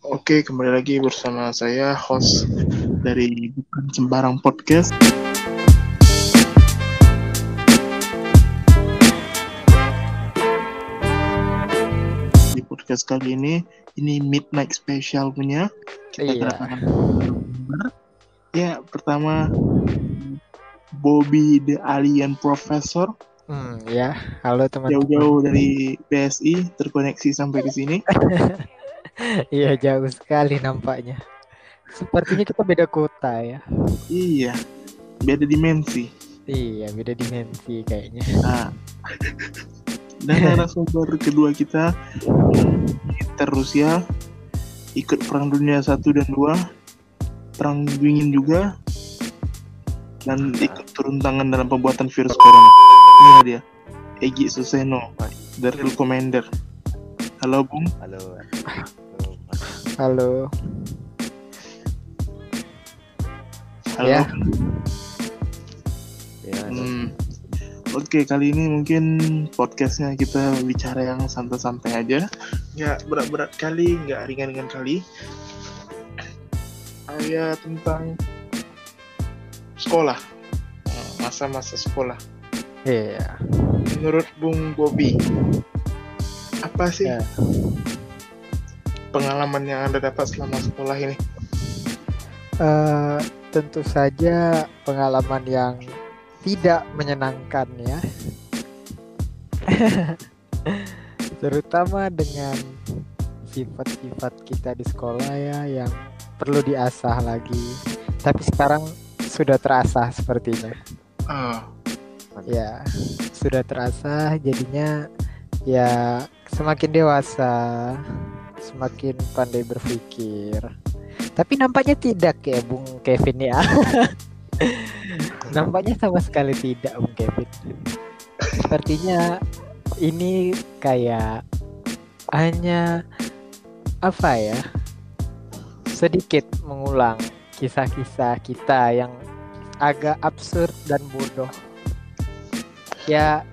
Oke, kembali lagi bersama saya host dari Bukan Sembarang Podcast. Di podcast kali ini, ini midnight special punya. Kita Iya. kedatangan. Ya, pertama Bobby the Alien Professor Hmm, ya. Halo teman-teman. jauh-jauh dari BSI terkoneksi sampai di sini. Iya, jauh sekali nampaknya. Sepertinya kita beda kota ya. Iya, beda dimensi. Iya, beda dimensi kayaknya. Nah, dan narasumber kedua kita militer Rusia ikut perang dunia 1 dan 2 perang dingin juga dan ikut turun tangan dalam pembuatan virus corona ini dia Egi Suseno the real commander halo Bung Halo. Halo. halo Ya. Ya. Hmm. Oke, kali ini mungkin podcastnya kita bicara yang santai-santai aja. Nggak berat-berat kali, nggak ringan-ringan kali. Ya, tentang sekolah. Masa-masa sekolah. Iya. Menurut Bung Bobi, apa sih Ya. Pengalaman yang Anda dapat selama sekolah ini? Eh, tentu saja pengalaman yang tidak menyenangkan ya. Terutama dengan sifat-sifat kita di sekolah ya yang perlu diasah lagi. Tapi sekarang sudah terasah sepertinya. Ah, Ya, sudah terasa jadinya ya semakin dewasa, semakin pandai berpikir. Tapi nampaknya tidak ya Bung Kevin ya. nampaknya sama sekali tidak Bung Kevin. Sepertinya ini kayak hanya apa ya? Sedikit mengulang kisah-kisah kita yang agak absurd dan bodoh ya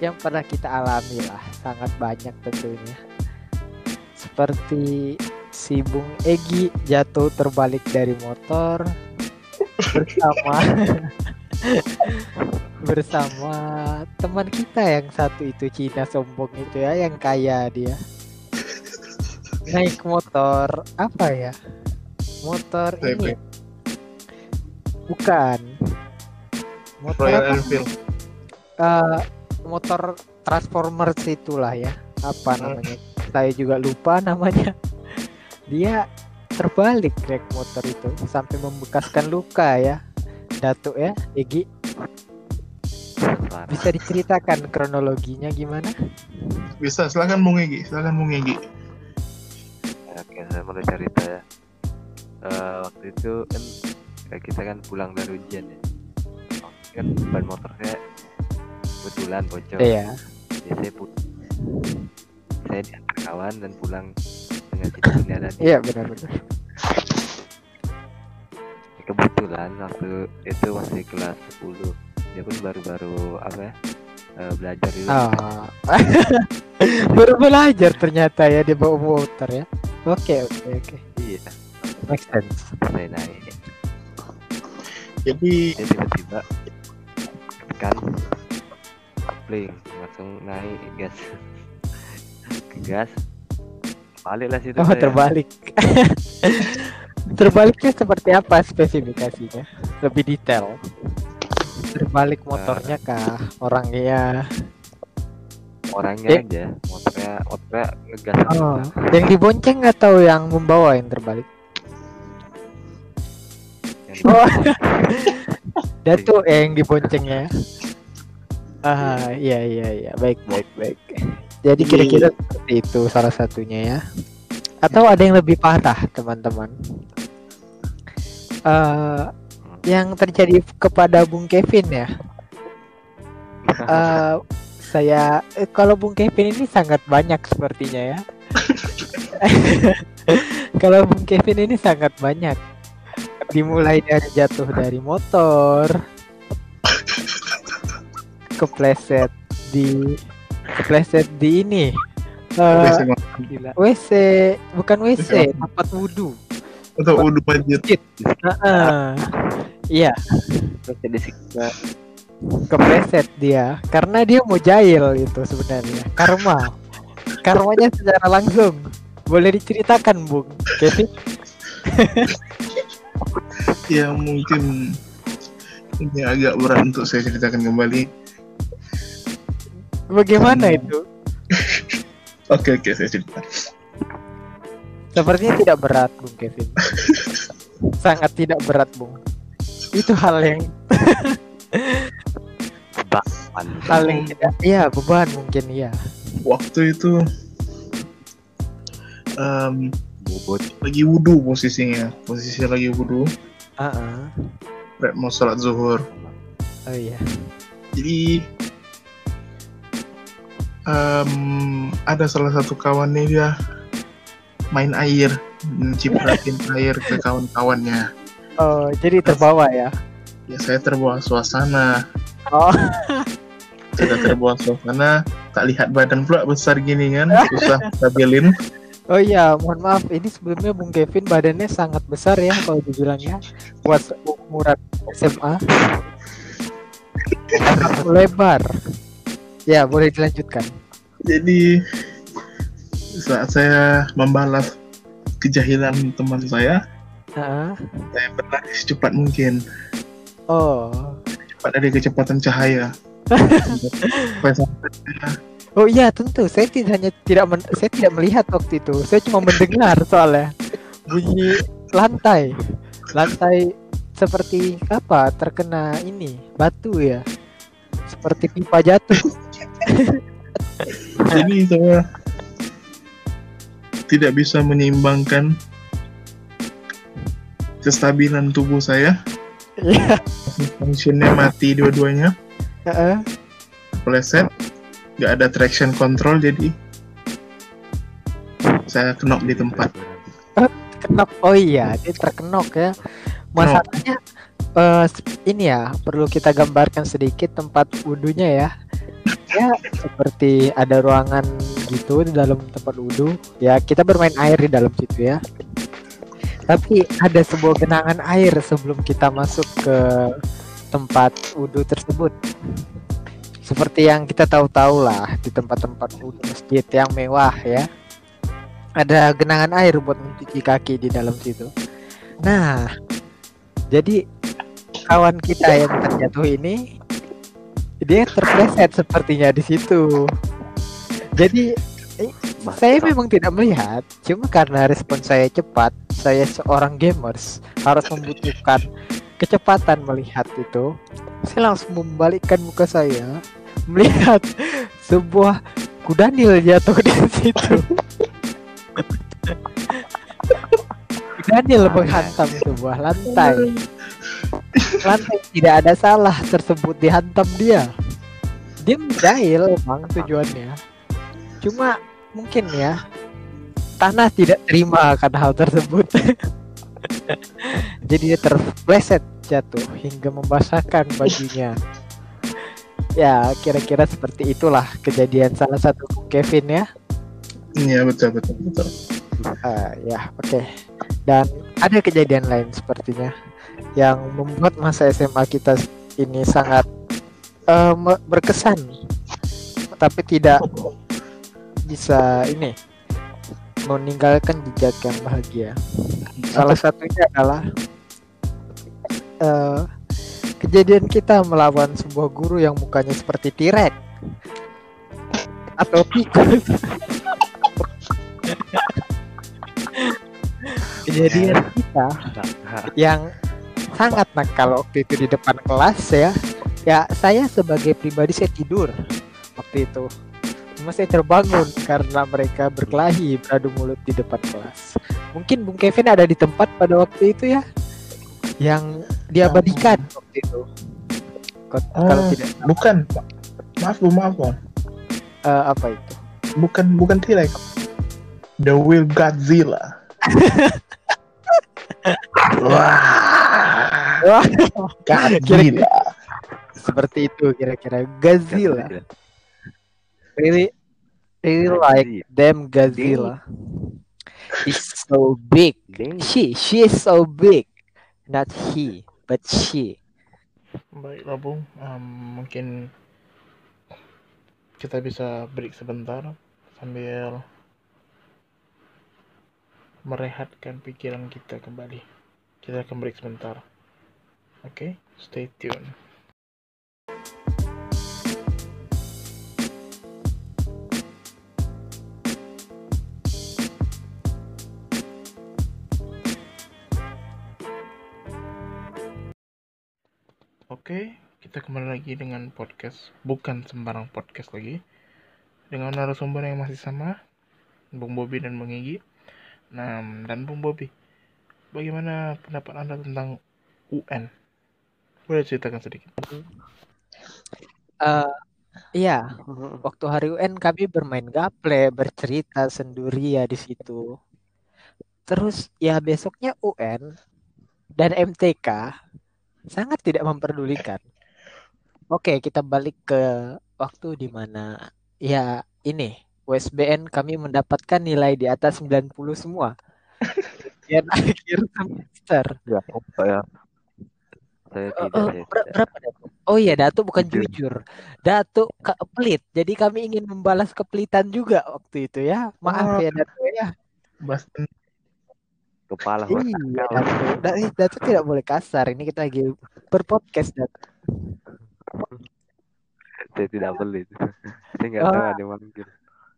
yang pernah kita alami lah sangat banyak tentunya seperti si Bung Egi jatuh terbalik dari motor bersama bersama teman kita yang satu itu Cina sombong itu ya yang kaya dia. Naik motor apa ya? Motor ini bukan. Motor Royal? Enfield. eh, motor Transformers itulah ya. Apa Hmm. Saya juga lupa namanya dia terbalik naik motor itu sampai membekaskan luka ya Datuk ya Egi bisa diceritakan kronologinya gimana Bisa, silakan Bung Egi, silakan Bung Egi. Oke, saya mau cerita ya. Eh, waktu itu kan kayak kita kan pulang dari ujian ya. Kan ban motor saya kebetulan bocor. iya Jadi saya put saya diantar kawan dan pulang dengan tidak dan iya benar-benar kebetulan waktu itu masih kelas 10 dia pun baru-baru apa ya eh, belajar itu ah. Baru belajar ternyata ya dia bawa motor ya. Oke oke oke. Iya. Make sense. Saya naik. Jadi, dia tiba-tiba kan kopling langsung naik gas gas. Balik lah situ oh saya. terbalik. Terbaliknya seperti apa spesifikasinya? Lebih detail. Terbalik motornya kah? Orangnya orangnya Eh. aja. Motornya motornya ngegas oh yang dibonceng atau yang membawa yang terbalik? Yang oh. Datuk eh, yang diboncengnya. Ah iya iya iya. Baik baik baik jadi Iya, kira-kira seperti itu salah satunya ya. Atau ada yang lebih parah teman-teman? Eh, yang terjadi kepada Bung Kevin ya? Eh, saya eh, kalau Bung Kevin ini sangat banyak sepertinya ya. Kalau Bung Kevin ini sangat banyak. Dimulai dari jatuh dari motor kepleset di kepleset di ini Eh, WC bukan WC, tempat wudhu. Atau budget. Heeh. Iya, kepleset dia karena dia mau jahil itu sebenarnya. Karma. Karmanya secara langsung. Boleh diceritakan, Bung Kevin? Ya mungkin ini agak berat untuk saya ceritakan kembali. Bagaimana Hmm. itu? Oke oke saya cerita. Sepertinya tidak berat, Bung Kevin. Sangat tidak berat, Bung. Itu hal yang Beban. hal yang tidak iya beban mungkin iya. Waktu itu em, Bobot. lagi wudhu posisinya, posisi lagi wudhu, Heeh. Rek mau sholat zuhur. Oh iya. Jadi em, ada salah satu kawannya dia main air, mencipratin air ke kawan-kawannya. Oh, jadi terbawa ya. Ya saya terbawa suasana, Oh, sudah terbawa suasana, tak lihat badan pula besar gini kan, susah stabilin. oh iya, mohon maaf. Ini sebelumnya Bung Kevin badannya sangat besar ya kalau dibilangnya. Buat umuran SMA. Lebar. Ya, boleh dilanjutkan. Jadi saat saya membalas kejahilan teman saya, Heeh. saya berlari secepat mungkin, Oh. cepat dari kecepatan cahaya. Oh iya tentu saya tidak hanya tidak men- saya tidak melihat waktu itu saya cuma mendengar soalnya bunyi lantai lantai seperti apa terkena ini batu ya seperti pipa jatuh Jadi saya tidak bisa menyeimbangkan kestabilan tubuh saya. Iya. Fungsinya mati dua-duanya, pleset, nggak ada traction control jadi saya kenok di tempat. kenok oh iya dia terkenok ya. Masalahnya eh, ini ya perlu kita gambarkan sedikit tempat wudhunya ya ya seperti ada ruangan gitu di dalam tempat wudhu. Ya kita bermain air di dalam situ ya. Tapi ada sebuah genangan air sebelum kita masuk ke tempat wudhu tersebut. Seperti yang kita tahu-tahu lah di tempat-tempat wudhu masjid yang mewah ya. Ada genangan air buat mencuci kaki di dalam situ. Nah, jadi kawan kita yang terjatuh ini dia terpleset sepertinya di situ. Jadi eh, saya memang tidak melihat, cuma karena respon saya cepat, saya seorang gamers harus membutuhkan kecepatan melihat itu. Saya langsung membalikkan muka saya melihat sebuah kudanil jatuh di situ. Daniel menghantam sebuah lantai. Lantai tidak ada salah tersebut dihantam dia. Dia menjahil emang tujuannya. Cuma mungkin ya tanah tidak terima akan hal tersebut. Jadi dia terpleset jatuh hingga membasahkan bajunya. Ya kira-kira seperti itulah kejadian salah satu Kevin ya. Iya betul betul betul. Ah, ya, oke. Dan ada kejadian lain sepertinya yang membuat masa SMA kita ini sangat me- berkesan, tapi tidak bisa ini meninggalkan jejak yang bahagia. Salah satunya adalah eh, kejadian kita melawan sebuah guru yang mukanya seperti T-Rex atau tikus. kejadian kita yang sangat nakal waktu itu di depan kelas ya. Ya saya sebagai pribadi saya tidur waktu itu. Cuma saya terbangun karena mereka berkelahi beradu mulut di depan kelas. Mungkin Bung Kevin ada di tempat pada waktu itu ya, yang diabadikan waktu itu. Ko- Kalau Oh. tidak Bukan, maaf bu maaf bu, eh, apa itu? bukan bukan T-Rex. The Will Godzilla. Wah, Wah, Godzilla. seperti itu kira-kira Godzilla. Really Really like them Godzilla. He's so big. She, she is so big. Not he, but she. Baiklah Bung, Em, mungkin kita bisa break sebentar sambil merehatkan pikiran kita kembali. Kita akan break sebentar. Oke, stay tune. Oke, kita kembali lagi dengan podcast, bukan sembarang podcast lagi. Dengan narasumber yang masih sama, Bung Bobi dan Bung Egi. Nah, dan Bung Bobi, bagaimana pendapat Anda tentang UN? Boleh ceritakan sedikit? Eh, iya, waktu hari UN kami bermain gaple, bercerita senduria di situ. Terus ya besoknya UN dan MTK sangat tidak memperdulikan. Oke, kita balik ke waktu di mana ya ini USBN kami mendapatkan nilai di atas 90 semua. Ujian akhir semester. Ya, ya? Saya Eh, tidak, eh, saya ber- tidak. berapa Datuk? Oh iya, Datuk bukan Jujur. jujur. Datuk ke pelit. Jadi kami ingin membalas kepelitan juga waktu itu ya. Maaf Oh. ya Datuk ya. Boston. Kepala Iya, otak kau. Datuk. Da- eh, Datuk tidak boleh kasar. Ini kita lagi berpodcast, Datuk. Saya tidak pelit. Saya nggak Oh. tahu ada yang manggil.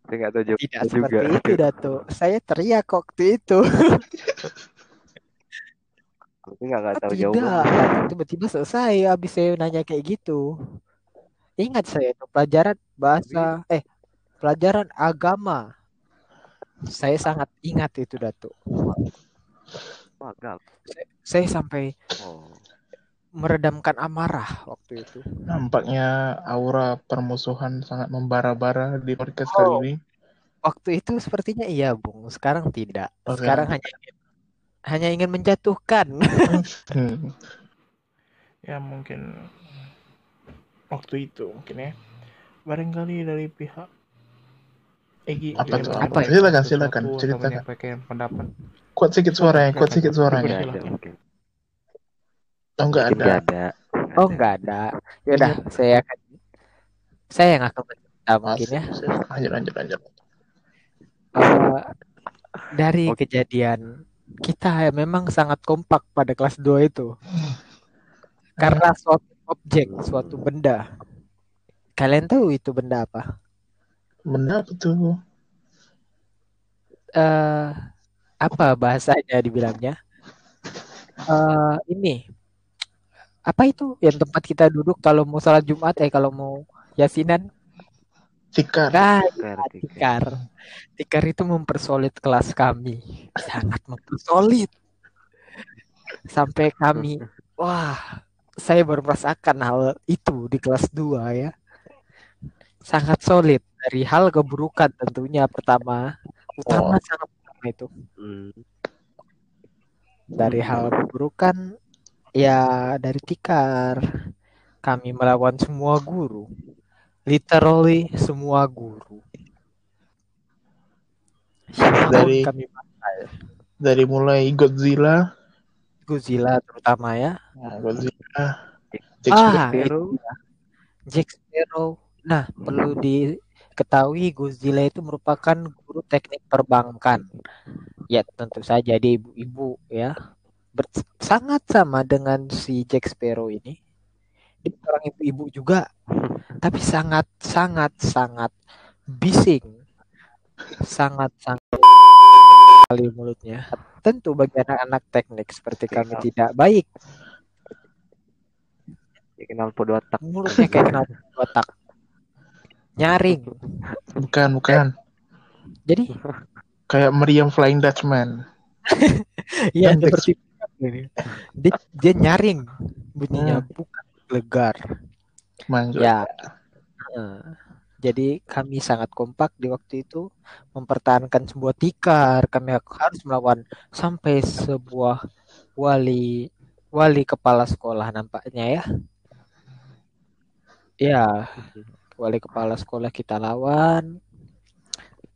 Saya nggak tahu Tidak jawabnya juga. seperti itu, Datuk. Saya teriak waktu itu. Saya nggak nggak Oh, tahu tidak, jawaban. Tiba-tiba selesai habis saya nanya kayak gitu. Ingat saya itu pelajaran bahasa, eh, pelajaran agama. Saya sangat ingat itu, Datuk. Magal. Saya sampai Oh. Meredamkan amarah waktu itu. nampaknya aura permusuhan sangat membara-bara di podcast Oh. kali ini. Waktu itu sepertinya iya, Bung. Sekarang tidak. Sekarang hanya ingin, hanya ingin menjatuhkan. Ya mungkin waktu itu mungkin ya. Barangkali dari pihak Egi Apa tuh? menyampaikan Apa? Silakan, silakan, ceritakan. pendapat. Kuat sedikit suaranya, kuat sedikit suaranya. Oh enggak ada. nggak ada. Oh, enggak ada. Yaudah, saya akan saya yang akan bercerita mungkin ya. Lanjut, lanjut, lanjut. Eh, dari Oke. kejadian kita ya memang sangat kompak pada kelas 2 itu. Karena suatu objek, suatu benda. Kalian tahu itu benda apa? Benda apa tuh? eh apa bahasanya dibilangnya? eh ini apa itu yang tempat kita duduk kalau mau salat Jumat eh kalau mau yasinan? Tikar. Nah, Tikar, tikar. tikar. Tikar itu mempersolid kelas kami. Sangat mempersolid. Sampai kami, wah, saya baru merasakan hal itu di kelas 2 ya. Sangat solid dari hal keburukan tentunya pertama. Utama sangat utama itu. Hmm. Dari hal keburukan ya dari tikar. Kami melawan semua guru. Literally semua guru. Dari- kami Dari mulai Godzilla, Godzilla terutama ya. nah, Godzilla, Jack Ah, Sparrow. itu ya. Jack Sparrow. Nah, perlu diketahui Godzilla itu merupakan guru teknik perbankan. Ya, tentu saja dia ibu-ibu ya. Ber- sangat sama dengan si Jack Sparrow ini. Dia orang ibu-ibu juga, tapi sangat sangat sangat bising. Sangat sangat kali mulutnya. Tentu bagi anak-anak teknik seperti kami Iya. tidak baik Ya, kenal pot otak. mulutnya kayak kena otak nyaring bukan, bukan. jadi Kayak Meriam Flying Dutchman. ya Yang seperti ini dia, dia nyaring bunyinya bukan legar Manjur. ya Heeh. jadi kami sangat kompak di waktu itu mempertahankan sebuah tikar kami harus melawan sampai sebuah wali wali kepala sekolah nampaknya ya ya wali kepala sekolah kita lawan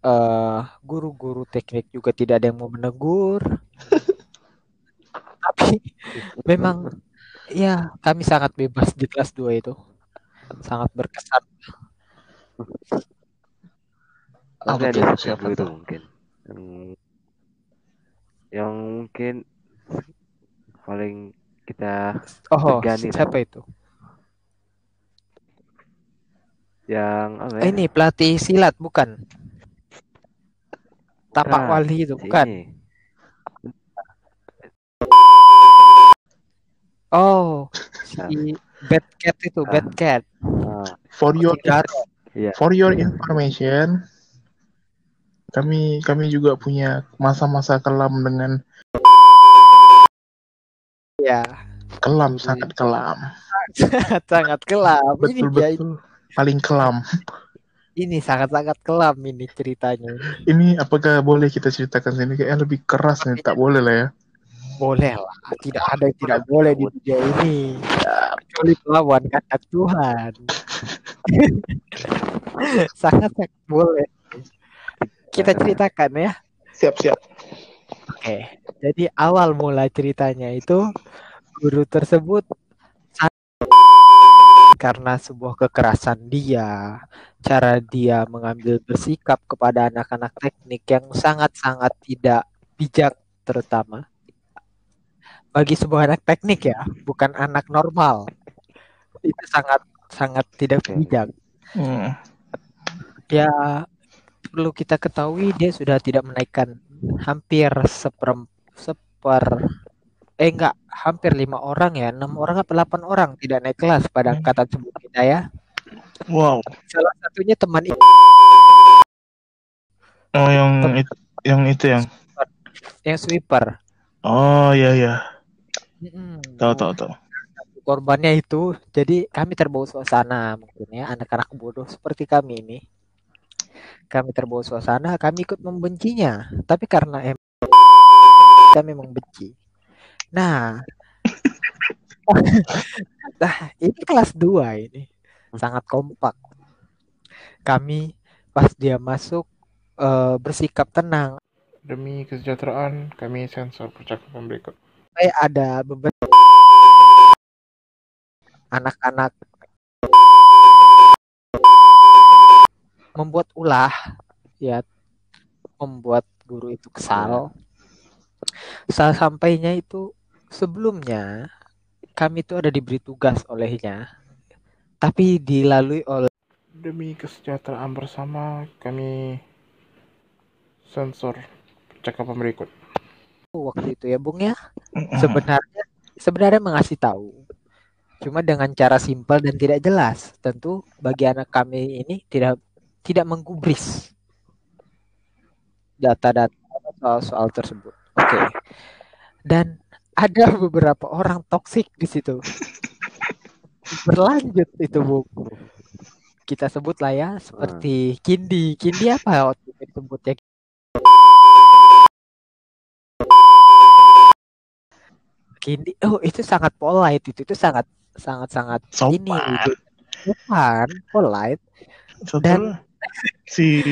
eh guru-guru teknik juga tidak ada yang mau menegur. Tapi memang ya kami sangat bebas di kelas 2 itu. Sangat berkesan. Tapi ada Siapa tuh? mungkin yang yang mungkin paling kita Oh, Tegani. siapa itu? yang apa ya? ini pelatih silat bukan? Tapak Bukan, Wali itu bukan? ini. Oh, si Bad Cat itu, Ah. Bad Cat. Ah, For your Garo. iya. for your information, kami kami juga punya masa-masa kelam dengan Ya, kelam Guru sangat kelam. sangat kelam. Ini Betul dia betul. Paling kelam. ini sangat-sangat kelam ini ceritanya. Ini apakah boleh kita ceritakan sini? Kayaknya lebih keras nih, tak boleh lah ya. Boleh lah, tidak ada yang tidak boleh di dunia ini. Kecuali melawan kata Tuhan. Sangat-sangat boleh. Kita ceritakan ya. Siap siap. Oke, jadi awal mula ceritanya itu guru tersebut karena sebuah kekerasan dia, cara dia mengambil bersikap kepada anak-anak teknik yang sangat-sangat tidak bijak terutama bagi sebuah anak teknik ya, bukan anak normal. Itu sangat sangat tidak bijak. Hmm. Ya perlu kita ketahui dia sudah tidak menaikkan hampir seper seper eh enggak hampir lima orang ya enam orang atau delapan orang tidak naik kelas pada Hmm. angkatan sebelum kita ya Wow. salah satunya teman i- Oh yang itu yang itu yang. yang sweeper Oh iya iya. Tahu tahu tahu. korbannya itu jadi kami terbawa suasana mungkin ya anak-anak bodoh seperti kami ini. Kami terbawa suasana kami ikut membencinya. Tapi karena em kami membenci. Nah. Nah ini kelas 2 ini. Sangat kompak. Kami pas dia masuk eh, bersikap tenang. Demi kesejahteraan kami sensor percakapan berikut. Sampai ada beberapa anak-anak membuat ulah ya membuat guru itu kesal Sa- sampainya itu sebelumnya kami itu ada diberi tugas olehnya tapi dilalui oleh Demi kesejahteraan bersama kami sensor percakapan berikut. Waktu itu ya Bung ya. Sebenarnya sebenarnya mengasih tahu. Cuma dengan cara simpel dan tidak jelas tentu bagi anak kami ini tidak tidak menggubris data-data soal-soal tersebut. Oke. Dan ada beberapa orang toksik di situ. Berlanjut itu bu. Kita sebut lah ya seperti Kindi. Kindi apa waktu itu disebutnya Kindi oh itu sangat polite itu itu sangat sangat sangat ini Sopan. bukan polite. Satu Dan- si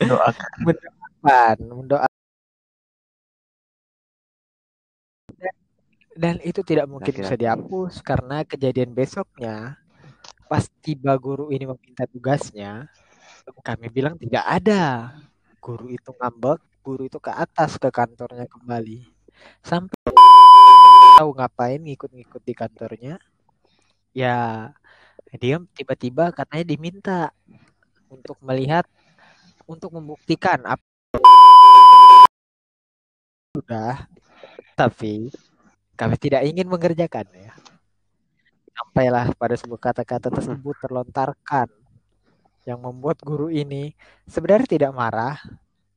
doakan. mendoakan. Mendoa dan itu tidak mungkin bisa dihapus karena kejadian besoknya pas tiba guru ini meminta tugasnya kami bilang tidak ada. Guru itu ngambek guru itu ke atas ke kantornya kembali. Sampai tahu ngapain ngikut-ngikut di kantornya. Ya dia tiba-tiba katanya diminta untuk melihat untuk membuktikan apa sudah tapi kami tidak ingin mengerjakan ya. Sampailah pada sebuah kata-kata tersebut terlontarkan yang membuat guru ini sebenarnya tidak marah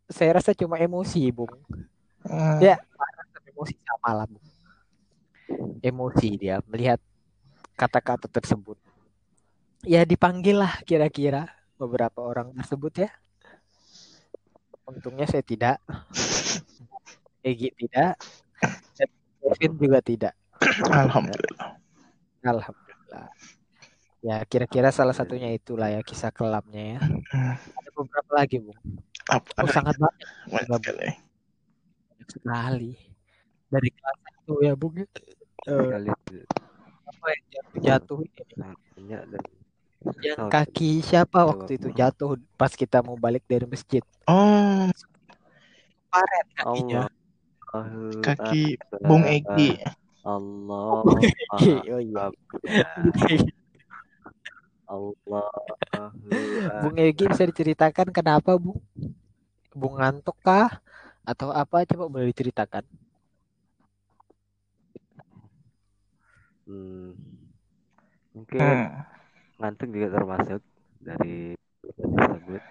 saya rasa cuma emosi bung Hmm. Ya. emosi sama lah Bung. emosi dia melihat kata-kata tersebut ya dipanggil lah kira-kira beberapa orang tersebut ya untungnya saya tidak Egi tidak dan Kevin juga tidak Alhamdulillah. alhamdulillah Ya, kira-kira salah satunya itulah ya kisah kelamnya ya. Beberapa lagi, Bung. Apa? Oh, sangat banyak Banyak sekali. sekali. Dari kelas itu ya, Bung. ya. Eh, apa yang ini? banyak dan Yang kaki siapa waktu itu jatuh pas kita mau balik dari masjid? Oh, Paret kakinya. Allah kaki. Bung Egi. Allah Oh iya. Allah Bung Egi bisa diceritakan kenapa, Bung? Bung ngantuk kah? Atau apa? Coba boleh diceritakan. hmm. mungkin Hmm. ngantuk juga termasuk dari tersebut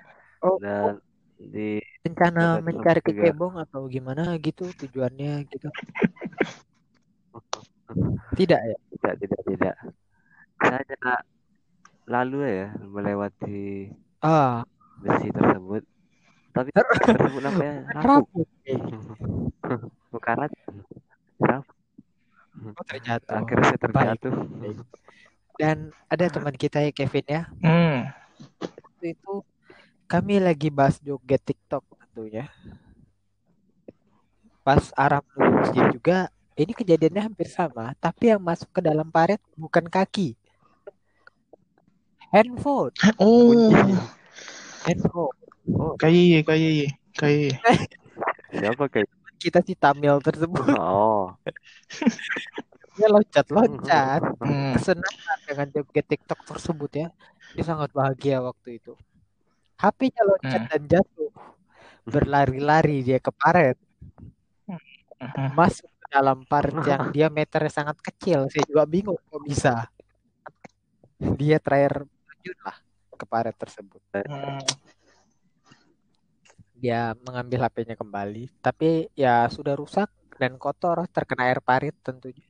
Oh, dan di rencana mencari juga. kecebong atau gimana gitu tujuannya gitu. Tidak ya? tidak tidak tidak saya lalu ya melewati Ah, besi tersebut tapi tersebut namanya rapuh. Eh, bukan rapuh Oh, terjatuh. akhirnya saya terjatuh Dan ada teman kita ya Kevin ya. Hmm. Waktu itu kami lagi bahas joget TikTok tentunya. Pas masjid juga, ini kejadiannya hampir sama, tapi yang masuk ke dalam paret bukan kaki. Handphone, Oh, handphone. Oh, kaye kaye kaye. siapa kayak kita si Tamil tersebut oh dia loncat-loncat Hmm. kesenangan dengan joget TikTok tersebut ya. Dia sangat bahagia waktu itu. HP-nya loncat Hmm. dan jatuh. Berlari-lari dia ke paret, Hmm. masuk ke dalam paret yang diameternya sangat kecil. Saya juga bingung kok bisa. Dia terakhir terjun lah ke paret tersebut. Hmm. Dia mengambil HP-nya kembali, tapi ya sudah rusak dan kotor terkena air parit tentunya.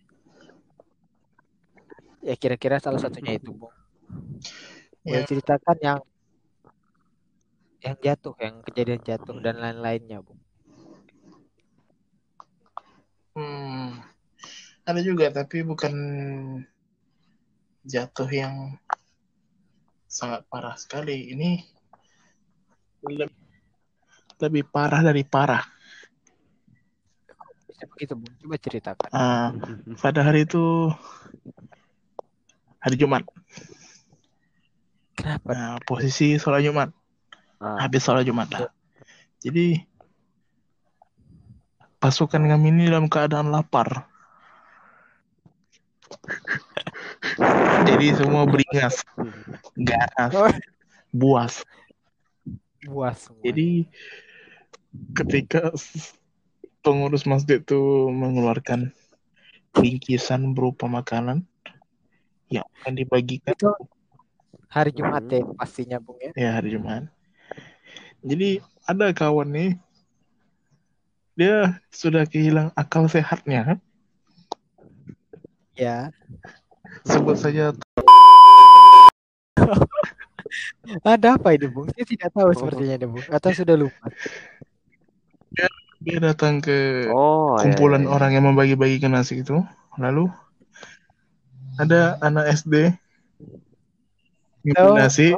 Ya kira-kira salah satunya itu, Bung. Boleh Ya. ceritakan yang yang jatuh, yang kejadian jatuh dan lain-lainnya, Bung. Hmm. Ada juga tapi bukan jatuh yang sangat parah sekali. Ini lebih, lebih parah dari parah. Bisa begitu. Coba ceritakan. Ah, pada hari itu hari Jumat. Kenapa? Nah, posisi sholat Jumat. ah, Habis sholat Jumat lah. Jadi pasukan kami ini dalam keadaan lapar. Jadi semua beringas, ganas, Oh. buas. Buas semua. Jadi ketika pengurus masjid itu mengeluarkan bingkisan berupa makanan yang akan dibagikan itu hari Jumat ya pastinya, Bung ya. ya hari Jumat. Jadi ada kawan nih, dia sudah kehilangan akal sehatnya. Ya. Sebut saja Ada apa ini, Bung? Saya tidak tahu sepertinya ini, Bung. Atau sudah lupa. dia datang ke oh ya, kumpulan ya, ya. orang yang membagi-bagikan nasi itu. Lalu ada anak SD Oh, ngirim nasi,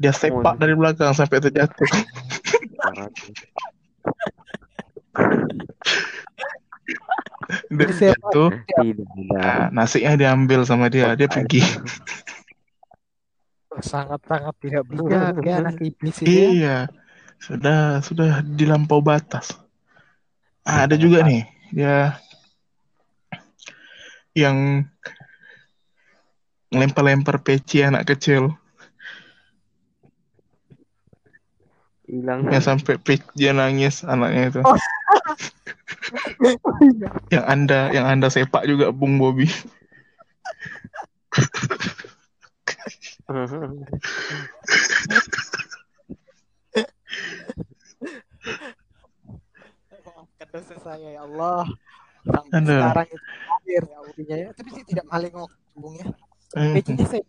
dia sepak dari belakang sampai terjatuh. Dia jatuh, nah, nasinya diambil sama dia, dia pergi. Sangat-sangat tidak bijak ya anak iblis itu ya. Iya, sudah sudah dilampau batas. Ah, ada juga nih, dia yang lempar-lempar peci anak kecil, hilang yang sampai peci dia nangis anaknya itu. Oh. Yang anda yang anda sepak juga Bung Bobby. Maafkan dosa saya ya Allah. Sampai Aduh. sekarang itu akhir ya buktinya ya. Tapi saya tidak maling Bung ya. Hmm. Pecinya saya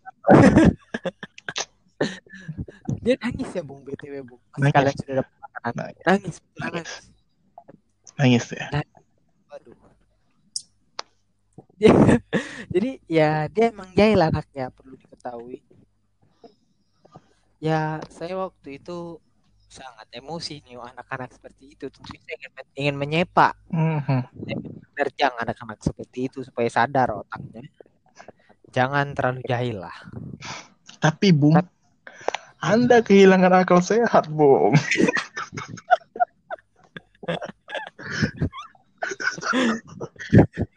Dia nangis ya Bung BTW Bung. Nangis. kalian sudah dapat makanan. Nangis. Nangis, nangis. Nangis ya. Waduh. Dia- Jadi ya dia emang jahil anaknya perlu diketahui. ketahui. Ya, saya waktu itu sangat emosi nih anak-anak seperti itu. Tentu saya ingin, ingin menyepak, Mhm. menerjang anak-anak seperti itu supaya sadar otaknya. Jangan terlalu jahil lah. Tapi Bung, Anda kehilangan akal sehat, Bung.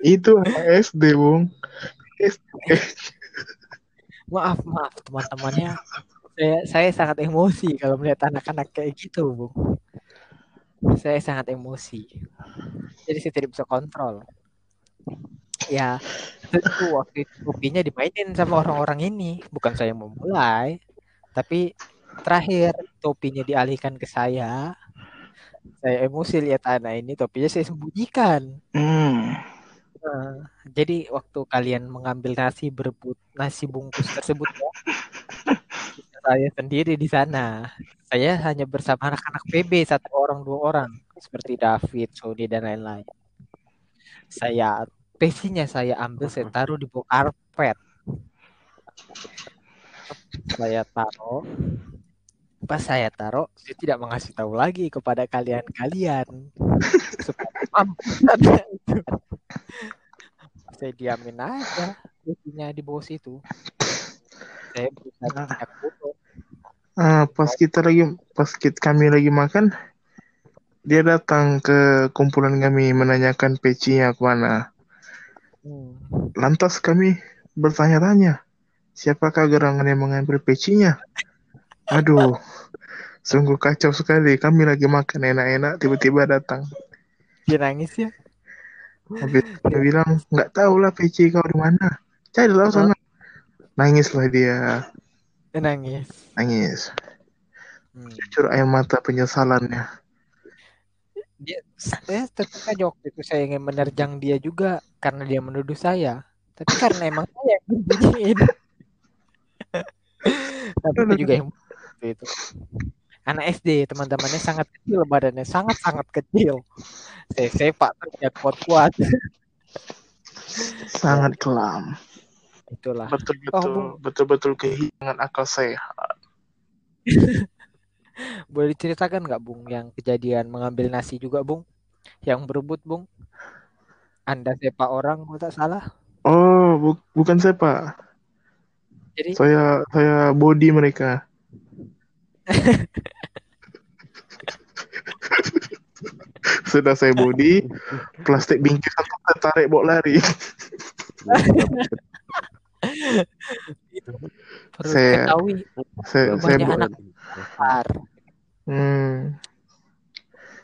Itu SD, Bung. SD. Maaf, maaf teman-temannya. Saya saya sangat emosi kalau melihat anak-anak kayak gitu, Bung. Saya sangat emosi. Jadi saya tidak bisa kontrol. Ya, tentu waktu itu kopinya dimainin sama orang-orang ini. Bukan saya memulai, tapi terakhir topinya dialihkan ke saya. Saya emosi lihat anak ini, topinya saya sembunyikan. Hmm. Nah, jadi waktu kalian mengambil nasi berebut nasi bungkus tersebut ya, saya sendiri di sana. Saya hanya bersama anak-anak PB satu orang dua orang seperti David, Sony dan lain-lain. Saya pecinya saya ambil saya taruh di bawah karpet. Saya taruh pas saya taruh saya tidak mengasih tahu lagi kepada kalian-kalian saya diamin aja pecinya di bawah situ saya berusaha tidak foto Ah, pas kita lagi pas kita, kami lagi makan, dia datang ke kumpulan kami menanyakan pecinya ke mana. Hmm. Lantas kami bertanya-tanya, siapakah gerangan yang mengambil pecinya? Aduh, sungguh kacau sekali. Kami lagi makan enak-enak, tiba-tiba datang. dia nangis ya Habis dia bilang, nggak tahu lah peci kau di mana. Carilah sana. Nangislah dia, dia nangis nangis. Hmm. Jujur air mata penyesalannya. dia saya tetap aja waktu itu saya ingin menerjang dia juga karena dia menuduh saya tapi karena emang saya yang tapi itu juga yang waktu itu anak SD teman-temannya sangat kecil badannya sangat sangat kecil saya sepak terus kuat-kuat Sangat kelam. itulah Betul-betul, Bung. betul-betul kehilangan akal sehat. boleh diceritakan nggak bung yang kejadian mengambil nasi juga bung yang berebut bung anda sepak orang kalau tak salah Oh, bu- bukan saya Pak. jadi Saya saya body mereka. Sudah saya body, plastik bingkisan saya tarik bawa lari. perlu Saya- diketahui Saya saya anak besar. Hmm.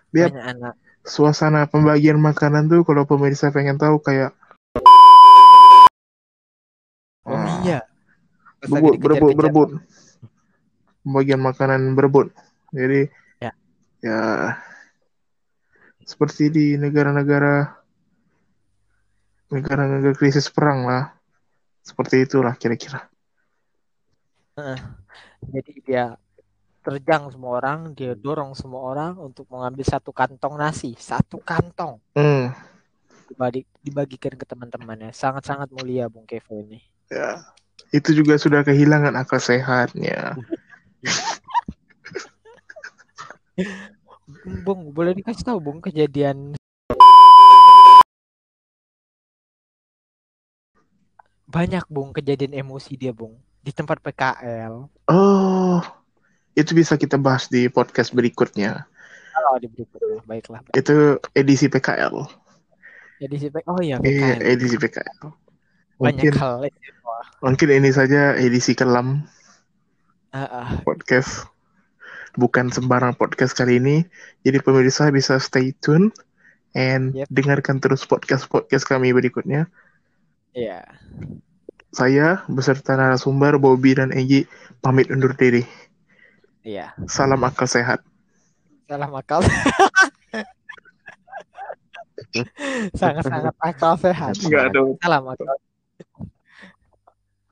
Biar banyak anak. suasana pembagian makanan tuh kalau pemirsa pengen tahu kayak oh iya. Berebut berebut berebut pembagian makanan berebut. Jadi Ya. ya seperti di negara-negara negara-negara krisis perang lah. Seperti itulah kira-kira. Jadi dia terjang semua orang dia dorong semua orang untuk mengambil satu kantong nasi. Satu kantong. Hmm. Dibagi dibagikan ke teman-temannya. Sangat-sangat mulia Bung Kevo ini. Ya. Itu juga sudah kehilangan akal sehatnya Bung boleh dikasih tahu Bung kejadian? Banyak Bung kejadian emosi dia Bung di tempat PKL oh itu bisa kita bahas di podcast berikutnya. Kalau di berikutnya. Baiklah. Itu edisi PKL jadi si P- oh iya PKL edisi PKL banyak mungkin hal mungkin ini saja edisi kelam Ah. podcast bukan sembarang podcast kali ini jadi pemirsa bisa stay tune and Yep. dengarkan terus podcast podcast kami berikutnya Iya. saya beserta narasumber Bobby dan Egi pamit undur diri Iya. salam akal sehat Salah akal. Sangat-sangat akal sehat. Salam akal.